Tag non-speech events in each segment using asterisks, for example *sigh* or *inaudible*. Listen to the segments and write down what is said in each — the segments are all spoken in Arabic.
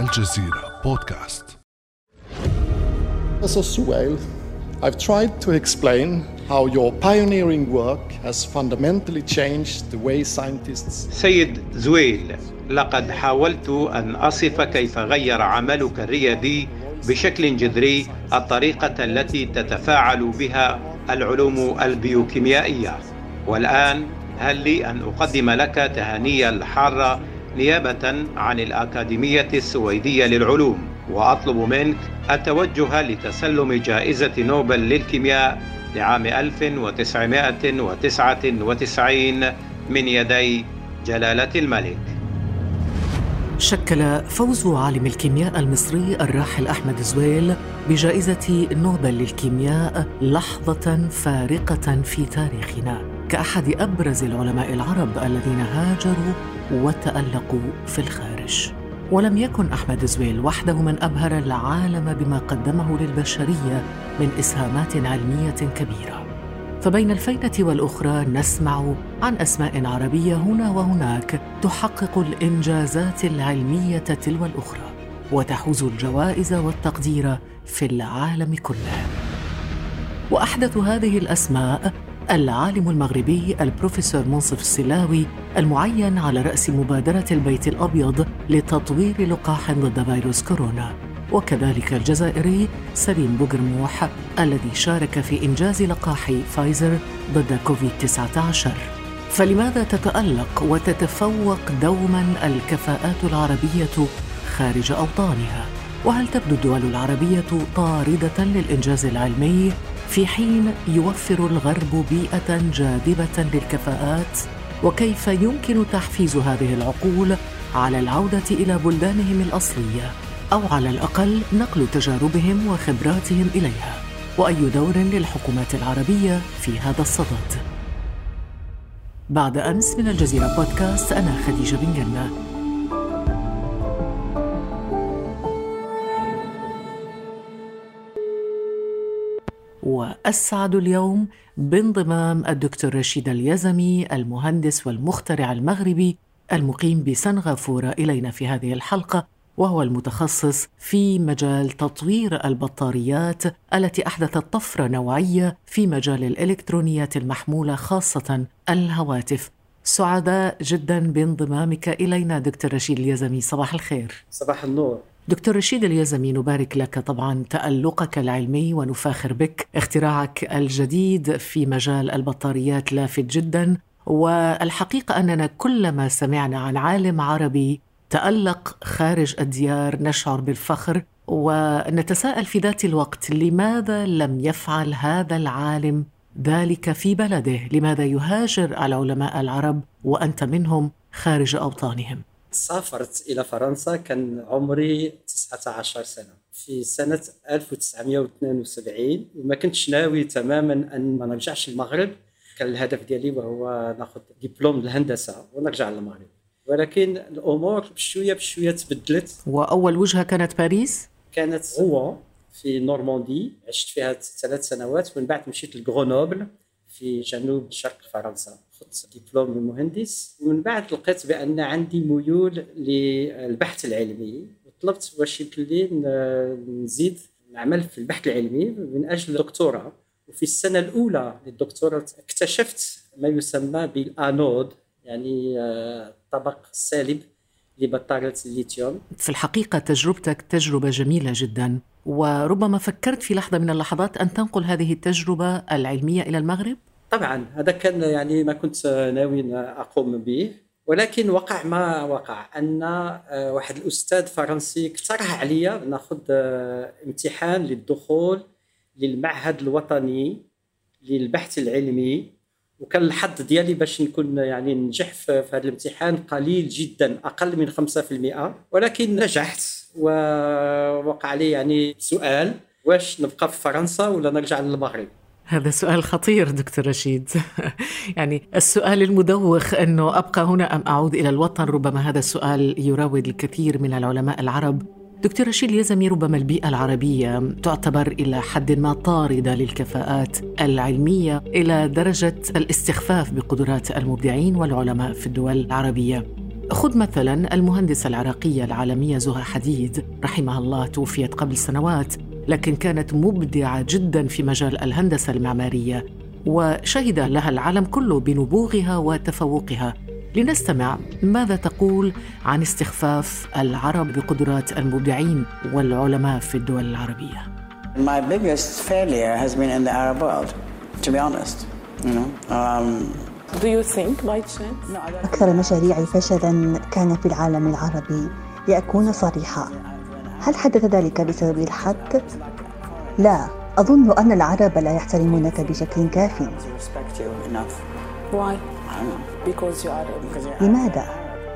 الجزيرة بودكاست. Professor Suel, I've tried to explain how your pioneering work has fundamentally changed the way scientists سيد زويل لقد حاولت أن أصف كيف غير عملك الريادي بشكل جذري الطريقة التي تتفاعل بها العلوم البيوكيميائية. والآن هل لي أن أقدم لك تهاني الحارة نيابة عن الأكاديمية السويدية للعلوم وأطلب منك التوجه لتسلم جائزة نوبل للكيمياء لعام 1999 من يدي جلالة الملك. شكل فوز عالم الكيمياء المصري الراحل أحمد زويل بجائزة نوبل للكيمياء لحظة فارقة في تاريخنا كأحد أبرز العلماء العرب الذين هاجروا وتألقوا في الخارج. ولم يكن أحمد زويل وحده من أبهر العالم بما قدمه للبشرية من إسهامات علمية كبيرة. فبين الفينة والأخرى نسمع عن أسماء عربية هنا وهناك تحقق الإنجازات العلمية تلو الأخرى وتحوز الجوائز والتقدير في العالم كله. وأحدث هذه الأسماء العالم المغربي البروفيسور منصف السلاوي المعين على رأس مبادرة البيت الأبيض لتطوير لقاح ضد فيروس كورونا. وكذلك الجزائري سليم بوغرموح الذي شارك في إنجاز لقاح فايزر ضد كوفيد 19 فلماذا تتألق وتتفوق دوما الكفاءات العربية خارج أوطانها؟ وهل تبدو الدول العربية طاردة للإنجاز العلمي؟ في حين يوفر الغرب بيئة جاذبة للكفاءات وكيف يمكن تحفيز هذه العقول على العودة إلى بلدانهم الأصلية أو على الأقل نقل تجاربهم وخبراتهم إليها؟ وأي دور للحكومات العربية في هذا الصدد؟ بعد أمس من الجزيرة بودكاست أنا خديجة بن جنة. واسعد اليوم بانضمام الدكتور رشيد اليزمي المهندس والمخترع المغربي المقيم بسنغافورة إلينا في هذه الحلقة وهو المتخصص في مجال تطوير البطاريات التي أحدثت طفرة نوعية في مجال الإلكترونيات المحمولة خاصة الهواتف. سعداء جدا بانضمامك إلينا دكتور رشيد اليزمي صباح الخير. صباح النور. دكتور رشيد اليزمي نبارك لك طبعا تألقك العلمي ونفاخر بك اختراعك الجديد في مجال البطاريات لافت جدا. والحقيقة أننا كلما سمعنا عن عالم عربي تألق خارج الديار نشعر بالفخر ونتساءل في ذات الوقت لماذا لم يفعل هذا العالم ذلك في بلده؟ لماذا يهاجر العلماء العرب وأنت منهم خارج أوطانهم؟ سافرت إلى فرنسا كان عمري 19 سنة. في سنة 1972 وما كنتش ناوي تماما أن ما نرجعش المغرب كان الهدف ديالي وهو ناخذ دبلوم الهندسة ونرجع للمغرب. ولكن الأمور بشوية بشوية تبدلت. وأول وجهة كانت باريس؟ كانت روان في نورماندي. عشت فيها ثلاث سنوات ومن بعد مشيت لغرونوبل. في جنوب شرق فرنسا. خدت دبلوم المهندس. ومن بعد لقيت بأن عندي ميول للبحث العلمي. وطلبت واش يمكن لي نزيد نعمل في البحث العلمي من أجل الدكتوراه. وفي السنة الأولى للدكتوراه اكتشفت ما يسمى بالأنود يعني الطبق السالب لبطارية الليثيوم في الحقيقة تجربتك تجربة جميلة جدا وربما فكرت في لحظة من اللحظات أن تنقل هذه التجربة العلمية إلى المغرب؟ طبعا هذا كان يعني ما كنت ناوي أقوم به ولكن وقع ما وقع أن واحد الأستاذ فرنسي اقترح عليا ناخذ امتحان للدخول للمعهد الوطني للبحث للبحث وكان الحظ ديالي باش نكون يعني ننجح في هذا الامتحان قليل جدا أقل من 5% ولكن نجحت. ووقع لي يعني سؤال واش نبقى في فرنسا ولا نرجع للمغرب؟ هذا سؤال خطير دكتور رشيد. *laughs* يعني السؤال المدوخ أنه أبقى هنا أم أعود إلى الوطن؟ ربما هذا السؤال يراود الكثير من العلماء العرب. دكتور رشيد اليزمي ربما البيئة العربية تعتبر إلى حد ما طاردة للكفاءات العلمية إلى درجة الاستخفاف بقدرات المبدعين والعلماء في الدول العربية. خذ مثلا المهندسة العراقية العالمية زهى حديد رحمها الله توفيت قبل سنوات لكن كانت مبدعة جدا في مجال الهندسة المعمارية وشهد لها العالم كله بنبوغها وتفوقها. لنستمع ماذا تقول عن استخفاف العرب بقدرات المبدعين والعلماء في الدول العربية. My biggest failure has been in the Arab world, to be honest. You know, um, Do you think by chance? أكثر مشاريعي فشلا كان في العالم العربي لأكون صريحة هل حدث ذلك بسبب الحد؟ لا أظن أن العرب لا يحترمونك بشكل كاف. Why? لماذا؟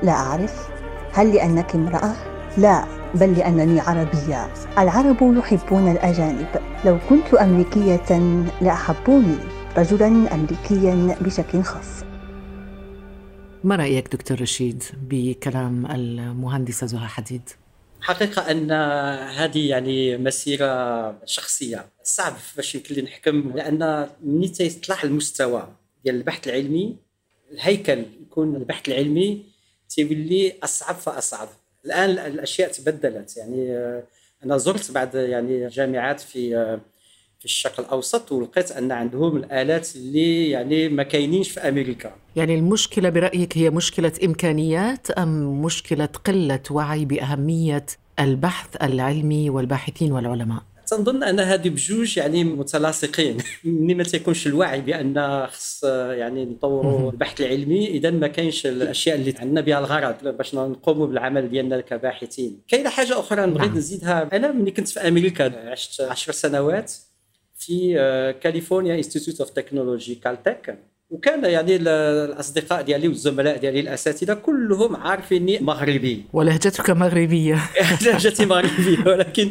لا أعرف هل لأنك امرأة؟ لا بل لأنني عربية العرب يحبون الأجانب لو كنت أمريكية لأحبوني رجلا أمريكيا بشكل خاص ما رأيك دكتور رشيد بكلام المهندسة زهى حديد؟ حقيقة أن هذه يعني مسيرة شخصية صعب باش يمكن لي نحكم لأن ملي تيطلع المستوى ديال البحث العلمي الهيكل يكون البحث العلمي تيولي أصعب فأصعب. الآن الأشياء تبدلت. يعني آه، أنا زرت بعض يعني جامعات في آه، في الشرق الأوسط ولقيت أن عندهم الآلات اللي يعني ما كاينينش في أمريكا. يعني المشكلة برأيك هي مشكلة إمكانيات أم مشكلة قلة وعي بأهمية البحث العلمي والباحثين والعلماء؟ تنظن أن هذه بجوج يعني متلاصقين. *laughs* ملي ما تيكونش الوعي بأن خص يعني نطوروا البحث العلمي إذا ما كاينش الأشياء اللي عندنا بها الغرض باش نقوموا بالعمل ديالنا كباحثين. كاينة حاجة أخرى نبغي نعم. نزيدها. أنا ملي كنت في أمريكا عشت 10 سنوات في California Institute of Technology Caltech وكان يعني ال- الأصدقاء ديالي والزملاء ديالي الأساتذة كلهم عارفيني مغربي. *laughs* ولهجتك مغربية. *laughs* لهجتي مغربية ولكن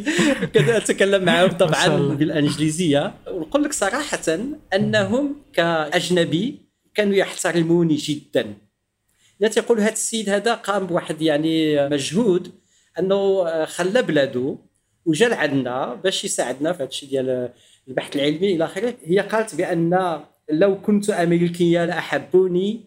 كنت أتكلم معهم طبعا. بالإنجليزية. ونقول لك صراحة أنهم كأجنبي كانوا يحترموني جدا. لا تيقول هذا السيد هذا قام بواحد يعني مجهود أنه خلى بلادو وجا لعندنا باش يساعدنا في هذا الشيء ديال البحث العلمي إلى آخره. هي قالت بأن لو كنت امريكيه لاحبوني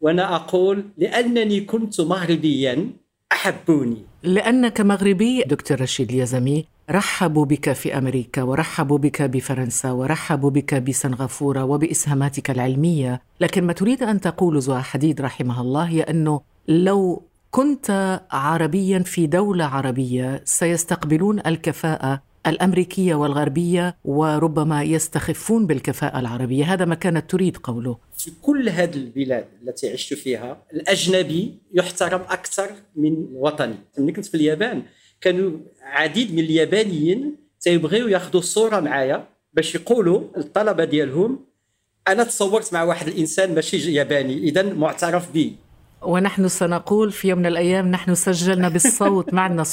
وأنا أقول لأنني كنت مغربيا أحبوني. لأنك مغربي دكتور رشيد اليزمي رحبوا بك في أمريكا ورحبوا بك بفرنسا ورحبوا بك بسنغافورة وبإسهاماتك العلمية. لكن ما تريد أن تقول زهى حديد رحمها الله هي أنه لو كنت عربيا في دولة عربية سيستقبلون الكفاءة الأمريكية والغربية وربما يستخفون بالكفاءة العربية. هذا ما كانت تريد قوله. في كل هذه البلاد التي عشت فيها الأجنبي يحترم أكثر من الوطني ملي كنت في اليابان كانوا عديد من اليابانيين تيبغيو ياخذوا صورة معايا باش يقولوا الطلبة ديالهم أنا تصورت مع واحد الإنسان ماشي ياباني إذا معترف به ونحن سنقول في يوم من الأيام نحن سجلنا بالصوت. *laughs* ما عندنا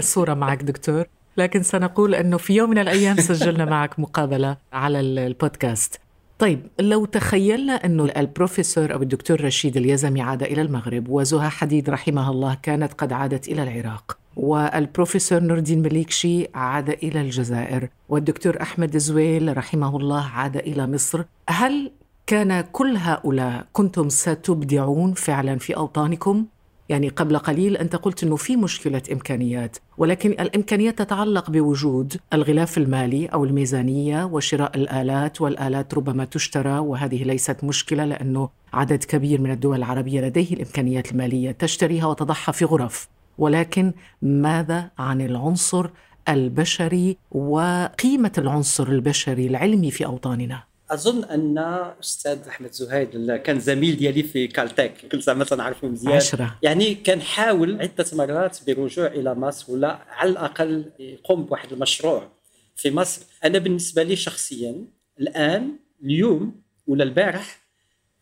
صورة معك دكتور. لكن سنقول أنه في يوم من الأيام سجلنا معك مقابلة على ال- البودكاست طيب لو تخيلنا أنه البروفيسور أو الدكتور رشيد اليزمي عاد إلى المغرب وزهى حديد رحمها الله كانت قد عادت إلى العراق والبروفيسور نور الدين مليكشي عاد إلى الجزائر والدكتور أحمد زويل رحمه الله عاد إلى مصر هل كان كل هؤلاء كنتم ستبدعون فعلا في أوطانكم؟ يعني قبل قليل أنت قلت أنه في مشكلة إمكانيات ولكن الإمكانيات تتعلق بوجود الغلاف المالي أو الميزانية وشراء الآلات والآلات ربما تشترى وهذه ليست مشكلة لأنه عدد كبير من الدول العربية لديه الإمكانيات المالية تشتريها وتضعها في غرف ولكن ماذا عن العنصر البشري وقيمة العنصر البشري العلمي في أوطاننا؟ أظن أن أستاذ أحمد زهيد كان زميل ديالي في كالتك كنت زعما تنعرفه مزيان. عشرة. يعني كان حاول عدة مرات بالرجوع إلى مصر ولا على الأقل يقوم بواحد المشروع في مصر. أنا بالنسبة لي شخصيا الآن اليوم ولا البارح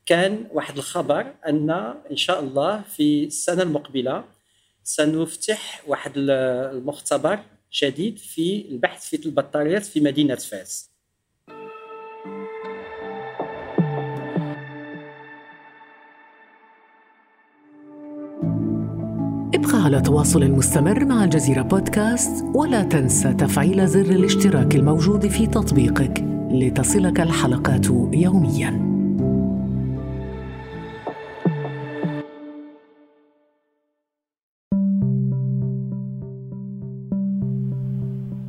كان واحد الخبر أن إن شاء الله في السنة المقبلة سنفتح واحد المختبر جديد في البحث في البطاريات في مدينة فاس. ابقى على تواصل مستمر مع الجزيرة بودكاست ولا تنسى تفعيل زر الاشتراك الموجود في تطبيقك لتصلك الحلقات يومياً.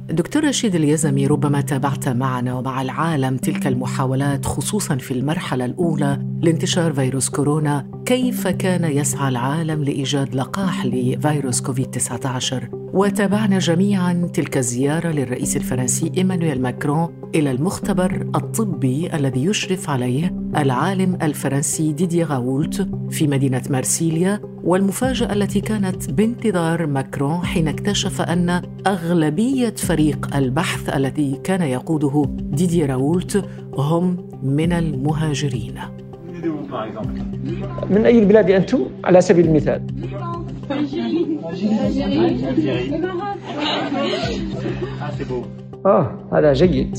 دكتور رشيد اليزمي ربما تابعت معنا ومع العالم تلك المحاولات خصوصا في المرحلة الأولى لانتشار فيروس كورونا كيف كان يسعى العالم لإيجاد لقاح لفيروس كوفيد 19 وتابعنا جميعا تلك الزيارة للرئيس الفرنسي إيمانويل ماكرون إلى المختبر الطبي الذي يشرف عليه العالم الفرنسي ديدي غاولت في مدينة مارسيليا والمفاجأة التي كانت بانتظار ماكرون حين اكتشف أن أغلبية فريق البحث الذي كان يقوده ديدي راولت هم من المهاجرين. من أي البلاد أنتم؟ على سبيل المثال؟ آه هذا جيد.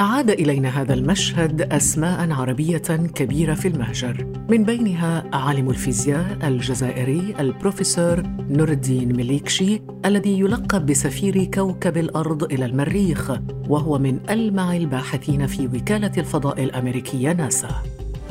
أعاد إلينا هذا المشهد أسماء عربية كبيرة في المهجر. من بينها عالم الفيزياء الجزائري البروفيسور نور الدين مليكشي الذي يلقب بسفير كوكب الأرض إلى المريخ وهو من ألمع الباحثين في وكالة الفضاء الأمريكية ناسا.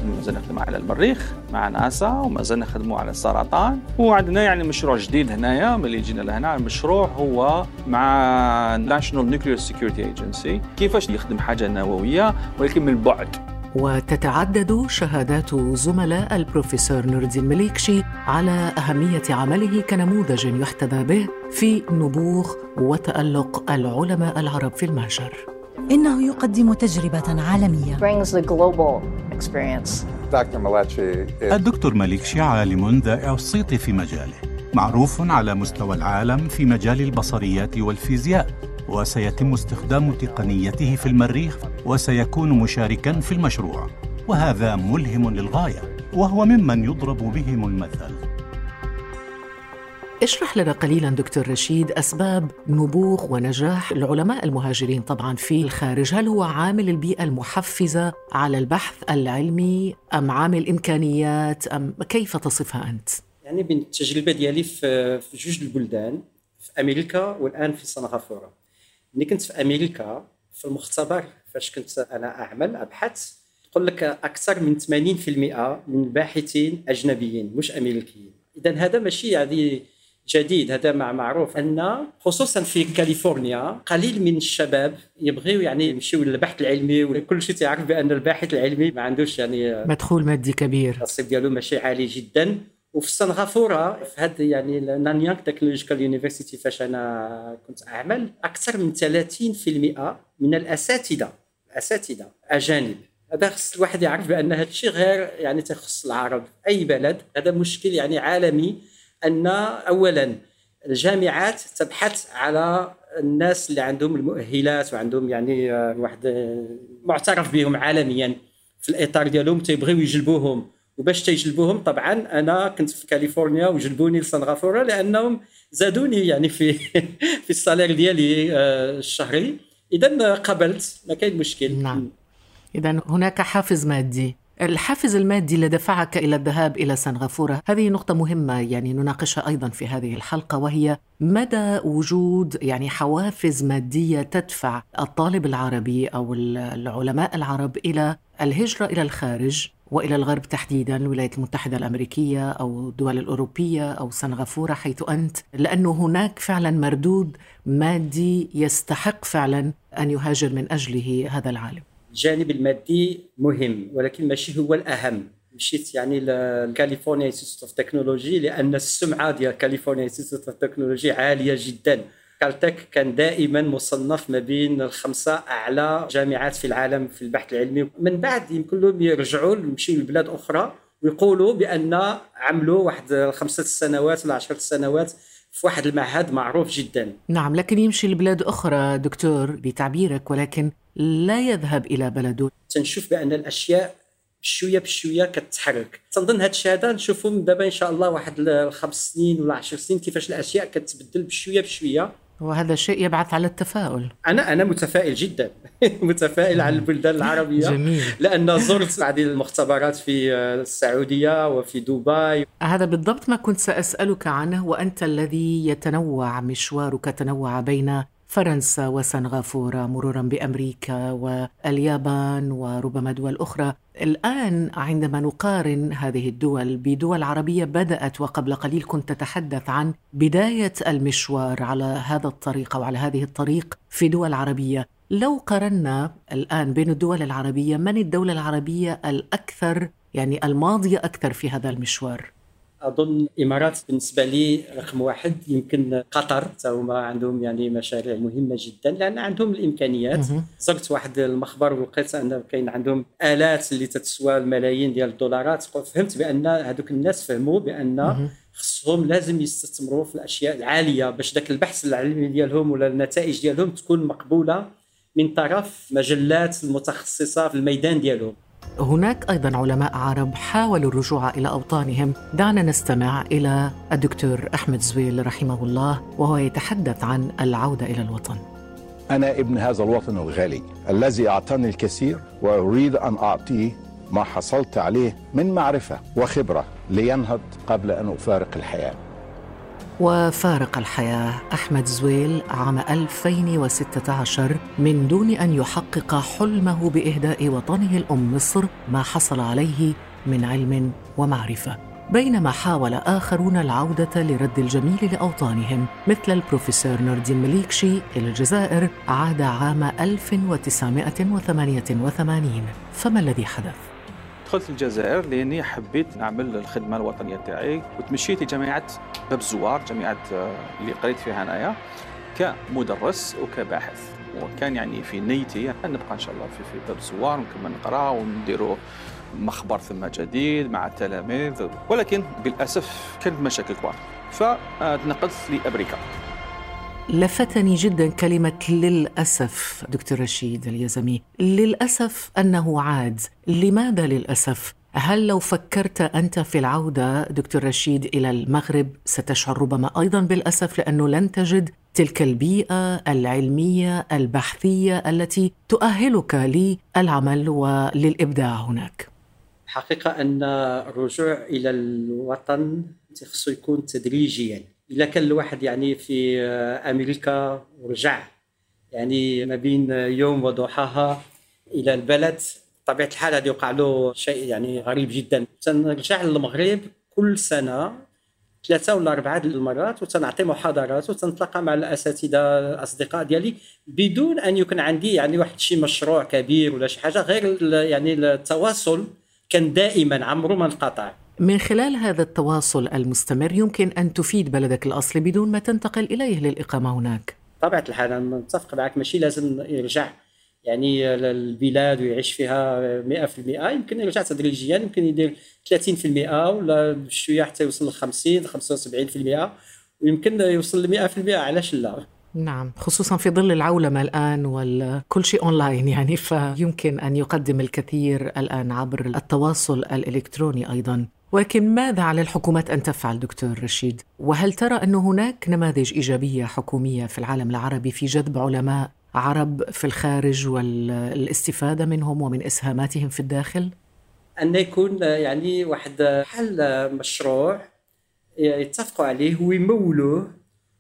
ما زلنا نخدم على المريخ مع ناسا وما زلنا نخدموا على السرطان. وعندنا يعني مشروع جديد هنايا ملي جينا لهنا. المشروع هو مع National Nuclear Security ايجنسي كيفاش يخدم حاجة نووية ولكن من بعد وتتعدد شهادات زملاء البروفيسور نور الدين مليكشي على أهمية عمله كنموذج يحتذى به في نبوغ وتألق العلماء العرب في المهجر. إنه يقدم تجربة عالمية. الدكتور ماليكشي عالم ذائع الصيت في مجاله. معروف على مستوى العالم في مجال البصريات والفيزياء. وسيتم استخدام تقنيته في المريخ وسيكون مشاركا في المشروع. وهذا ملهم للغاية. وهو ممن يضرب بهم المثل. اشرح لنا قليلا دكتور رشيد أسباب نبوغ ونجاح العلماء المهاجرين طبعا في الخارج، هل هو عامل البيئة المحفزة على البحث العلمي أم عامل إمكانيات أم كيف تصفها أنت؟ يعني بين التجربة ديالي في جوج البلدان في أمريكا والآن في سنغافورة. ملي كنت في أمريكا في المختبر فاش كنت أنا أعمل ابحث تقول لك أكثر من 80% من الباحثين أجنبيين مش أمريكيين اذا هذا ماشي يعني جديد هذا مع معروف أن خصوصا في كاليفورنيا قليل من الشباب يبغيو يعني يمشيو للبحث العلمي وكل شيء تعرف بأن الباحث العلمي ما عندوش يعني مدخول مادي كبير. النصيب ديالو ماشي عالي جدا. وفي سنغافورة في هذا يعني Nanyang Technological University فاش أنا كنت أعمل أكثر من 30% من الأساتذة الاساتذه أجانب. هذا خص الواحد يعرف بأن هذا الشيء غير يعني تخص العرب أي بلد. هذا مشكل يعني عالمي. أن اولا الجامعات تبحث على الناس اللي عندهم المؤهلات وعندهم يعني آه، واحد آه، معترف بهم عالميا في الإطار ديالهم تيبغيو يجلبوهم. وباش تيجلبوهم طبعا أنا كنت في كاليفورنيا وجلبوني لسنغافوره لأنهم زادوني يعني في *laughs* في السالير ديالي آه، الشهري. اذا قبلت ما كاين مشكل. نعم. اذا هناك حافز مادي. الحافز المادي اللي دفعك إلى الذهاب إلى سنغافورة. هذه نقطة مهمة يعني نناقشها أيضا في هذه الحلقة وهي مدى وجود يعني حوافز مادية تدفع الطالب العربي أو العلماء العرب إلى الهجرة إلى الخارج وإلى الغرب تحديدا الولايات المتحدة الأمريكية أو الدول الأوروبية أو سنغافورة حيث أنت لأنه هناك فعلا مردود مادي يستحق فعلا أن يهاجر من أجله هذا العالم. الجانب المادي مهم ولكن ماشي هو الأهم. مشيت يعني ل California Institute of Technology لأن السمعة ديال California Institute of Technology عالية جدا. كالتك كان دائما مصنف ما بين الخمسة أعلى جامعات في العالم في البحث العلمي. من بعد يمكن لهم يرجعوا يمشيوا لبلاد أخرى ويقولوا بأن عملوا واحد خمسه سنوات ولا عشرة سنوات في واحد المعهد معروف جدا. نعم لكن يمشي لبلاد أخرى دكتور بتعبيرك ولكن لا يذهب إلى بلده تنشوف بأن الأشياء بشوية بشوية كتحرك. تنظن هذا الشيء هذا نشوفهم دابا إن شاء الله واحد الخمس سنين ولا عشر سنين كيفاش الأشياء كتبدل بشوية بشوية. وهذا الشيء يبعث على التفاؤل. أنا أنا متفائل جدا. *laughs* متفائل على البلدان العربية. جميل. لأن زرت بعض المختبرات في السعودية وفي دبي. هذا بالضبط ما كنت سأسألك عنه وأنت الذي يتنوع مشوارك تنوع بين فرنسا وسنغافورة مرورا بأمريكا واليابان وربما دول أخرى. الآن عندما نقارن هذه الدول بدول عربية بدأت وقبل قليل كنت تتحدث عن بداية المشوار على هذا الطريق أو على هذه الطريق في دول عربية. لو قارنا الآن بين الدول العربية من الدولة العربية الأكثر يعني الماضية أكثر في هذا المشوار؟ أظن الامارات بالنسبة لي رقم واحد يمكن قطر. هما عندهم يعني مشاريع مهمة جدا لأن عندهم الإمكانيات. زرت واحد المخبر ولقيت أن كاين عندهم آلات اللي تتسوى الملايين ديال الدولارات. فهمت بأن هذوك الناس فهموا بأن خصهم لازم يستثمروا في الأشياء العالية باش ذاك البحث العلمي ديالهم ولا النتائج ديالهم تكون مقبولة من طرف مجلات المتخصصة في الميدان ديالهم. هناك أيضا علماء عرب حاولوا الرجوع إلى أوطانهم. دعنا نستمع إلى الدكتور أحمد زويل رحمه الله وهو يتحدث عن العودة إلى الوطن. أنا ابن هذا الوطن الغالي الذي أعطاني الكثير وأريد أن أعطيه ما حصلت عليه من معرفة وخبرة لينهض قبل أن أفارق الحياة. وفارق الحياة أحمد زويل عام 2016 من دون أن يحقق حلمه بإهداء وطنه الأم مصر ما حصل عليه من علم ومعرفة بينما حاول آخرون العودة لرد الجميل لأوطانهم مثل البروفيسور نوردين مليكشي إلى الجزائر عاد عام 1988 فما الذي حدث؟ دخلت الجزائر لأني حبيت نعمل الخدمة الوطنية تاعي وتمشيت لجامعة باب الزوار جامعة آه، اللي قريت فيها انايا كمدرس وكباحث. وكان يعني في نيتي نبقى إن شاء الله في في باب الزوار ونكمل نقرأ ونديروا مخبر ثم جديد مع التلاميذ. ولكن بالأسف كانت مشاكل كبار. فتنقلت لأمريكا. لفتني جدا كلمة للأسف دكتور رشيد اليزمي. للأسف أنه عاد. لماذا للأسف؟ هل لو فكرت أنت في العودة دكتور رشيد إلى المغرب ستشعر ربما أيضا بالأسف لأنه لن تجد تلك البيئة العلمية البحثية التي تؤهلك للعمل وللإبداع هناك. حقيقة أن الرجوع إلى الوطن خصو يكون تدريجيا. إلا كان الواحد يعني في أمريكا ورجع يعني ما بين يوم وضحاها إلى البلد بطبيعة الحال هذا يوقع له شيء يعني غريب جدا. تنرجع للمغرب كل سنة ثلاثة ولا أربعة المرات وتنعطي محاضرات وتنتلاقى مع الأساتذة الأصدقاء ديالي بدون أن يكون عندي يعني واحد شي مشروع كبير ولا شي حاجة غير يعني التواصل كان دائما عمره ما انقطع. من خلال هذا التواصل المستمر يمكن أن تفيد بلدك الأصلي بدون ما تنتقل إليه للإقامة هناك. طبيعة الحال أنا متفق معك. ماشي لازم يرجع. يعني للبلاد ويعيش فيها 100% يمكن يرجع تدريجيا. يمكن يدير 30% ولا بشويه حتى يوصل ل 50 75% ويمكن يوصل ل 100% علاش لا؟ نعم خصوصا في ظل العولمة الآن وكل شيء أونلاين. *laughs* يعني فيمكن أن يقدم الكثير الآن عبر التواصل الإلكتروني أيضا. ولكن ماذا على الحكومات أن تفعل دكتور رشيد؟ وهل ترى أن هناك نماذج إيجابية حكومية في العالم العربي في جذب علماء عرب في الخارج والاستفادة منهم ومن إسهاماتهم في الداخل؟ أن يكون يعني واحد حل مشروع يتفقوا عليه ويمولوه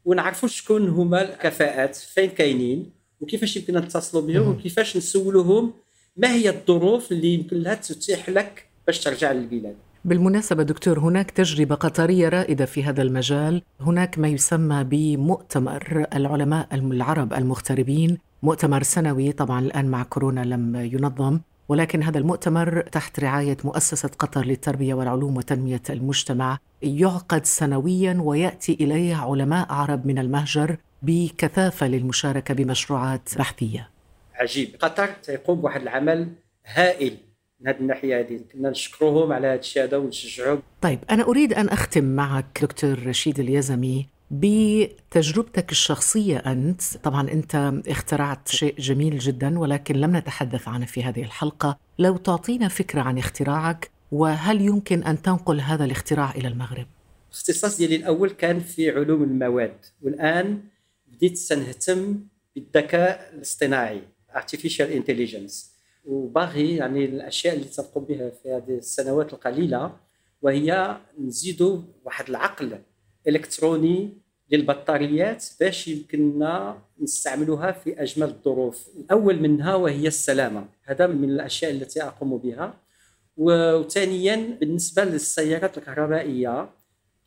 ونعرفوا شكون هما الكفاءات فين كاينين وكيفاش يمكن نتصلوا بهم وكيفاش نسولوهم ما هي الظروف اللي يمكن لها تتيح لك باش ترجع للبلاد بالمناسبة دكتور هناك تجربة قطرية رائدة في هذا المجال. هناك ما يسمى بمؤتمر العلماء العرب المغتربين. مؤتمر سنوي طبعا الآن مع كورونا لم ينظم. ولكن هذا المؤتمر تحت رعاية مؤسسة قطر للتربية والعلوم وتنمية المجتمع. يعقد سنويا ويأتي إليه علماء عرب من المهجر بكثافة للمشاركة بمشروعات بحثية. عجيب. قطر تقوم بواحد العمل هائل. من هذه الناحية هذه كنا نشكروهم على هذا الشيء هذا ونشجعهم طيب أنا أريد أن أختم معك دكتور رشيد اليزمي بتجربتك الشخصية أنت. طبعا أنت اخترعت شيء جميل جدا ولكن لم نتحدث عنه في هذه الحلقة. لو تعطينا فكرة عن اختراعك وهل يمكن أن تنقل هذا الاختراع إلى المغرب؟ الاختصاص ديالي الأول كان في علوم المواد والآن بديت سنهتم بالذكاء الاصطناعي artificial intelligence. وباغي يعني الأشياء اللي تقوم بها في هذه السنوات القليلة وهي نزيدوا واحد العقل إلكتروني للبطاريات باش يمكننا نستعملوها في أجمل الظروف. الأول منها وهي السلامة. هذا من الأشياء التي أقوم بها. وثانيا بالنسبة للسيارات الكهربائية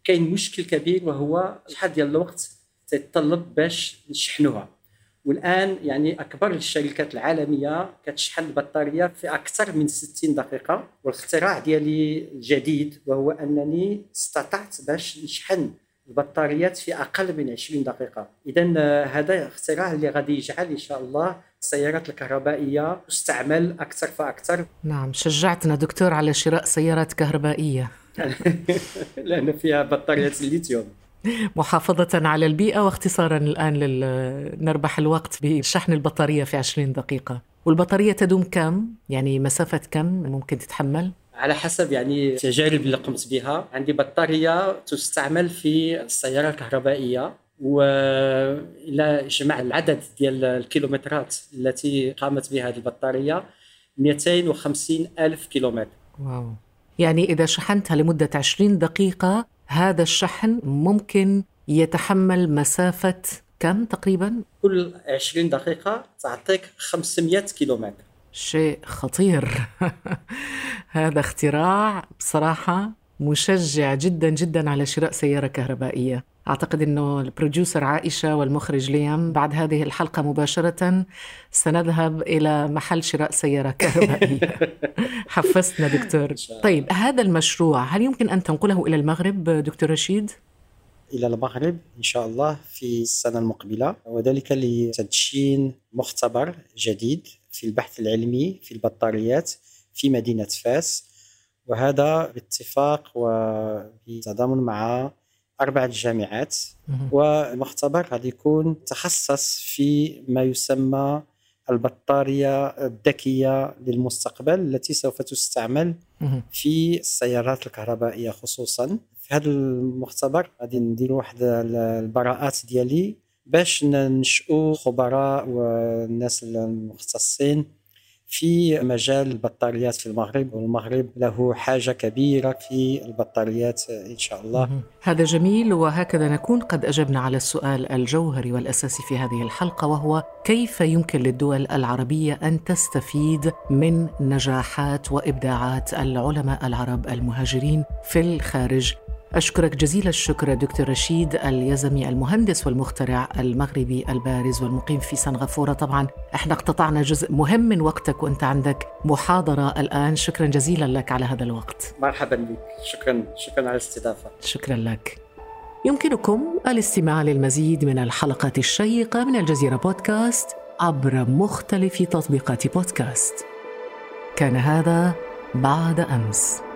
كاين مشكل كبير وهو شحال ديال الوقت تتطلب باش نشحنوها. والآن يعني أكبر الشركات العالمية كتشحن البطارية في أكثر من 60 دقيقة والاختراع ديالي الجديد وهو أنني استطعت باش نشحن البطاريات في أقل من 20 دقيقة. اذا آه، هذا اختراع اللي غادي يجعل إن شاء الله السيارات الكهربائية تستعمل أكثر فأكثر. نعم شجعتنا دكتور على شراء سيارات كهربائية. *laughs* لأن فيها بطاريات الليثيوم. محافظة على البيئة واختصارا الآن نربح الوقت بشحن البطارية في 20 دقيقة والبطارية تدوم كم؟ يعني مسافة كم ممكن تتحمل؟ على حسب يعني التجارب اللي قمت بها عندي بطارية تستعمل في السيارة الكهربائية والى جمع العدد ديال الكيلومترات التي قامت بها هذه البطارية 250 ألف كيلومتر واو يعني إذا شحنتها لمدة 20 دقيقة هذا الشحن ممكن يتحمل مسافة كم تقريبا؟ كل 20 دقيقة تعطيك 500 كيلومتر. شيء خطير. *laughs* هذا اختراع بصراحة مشجع جدا جدا على شراء سيارة كهربائية. أعتقد أنه البروديوسر عائشة والمخرج ليام بعد هذه الحلقة مباشرة سنذهب إلى محل شراء سيارة كهربائية. *laughs* حفزتنا دكتور. طيب هذا المشروع هل يمكن أن تنقله إلى المغرب دكتور رشيد؟ إلى المغرب إن شاء الله في السنة المقبلة. وذلك لتدشين مختبر جديد في البحث العلمي في البطاريات في مدينة فاس. وهذا باتفاق وبتضامن مع أربعة جامعات ومختبر غادي يكون تخصص في ما يسمى البطارية الذكية للمستقبل التي سوف تستعمل في السيارات الكهربائية خصوصا. في هذا المختبر غادي ندير واحد البراءات ديالي باش ننشئوا خبراء والناس المختصين في مجال البطاريات في المغرب والمغرب له حاجة كبيرة في البطاريات إن شاء الله. هذا جميل وهكذا نكون قد أجبنا على السؤال الجوهري والأساسي في هذه الحلقة وهو كيف يمكن للدول العربية أن تستفيد من نجاحات وإبداعات العلماء العرب المهاجرين في الخارج أشكرك جزيل الشكر دكتور رشيد اليزمي المهندس والمخترع المغربي البارز والمقيم في سنغافورة. طبعا إحنا اقتطعنا جزء مهم من وقتك وأنت عندك محاضرة الآن. شكرا جزيلا لك على هذا الوقت. مرحبا بك. شكرا شكرا على الاستضافة. شكرا لك. يمكنكم الاستماع للمزيد من الحلقات الشيقة من الجزيرة بودكاست عبر مختلف تطبيقات بودكاست. كان هذا بعد أمس.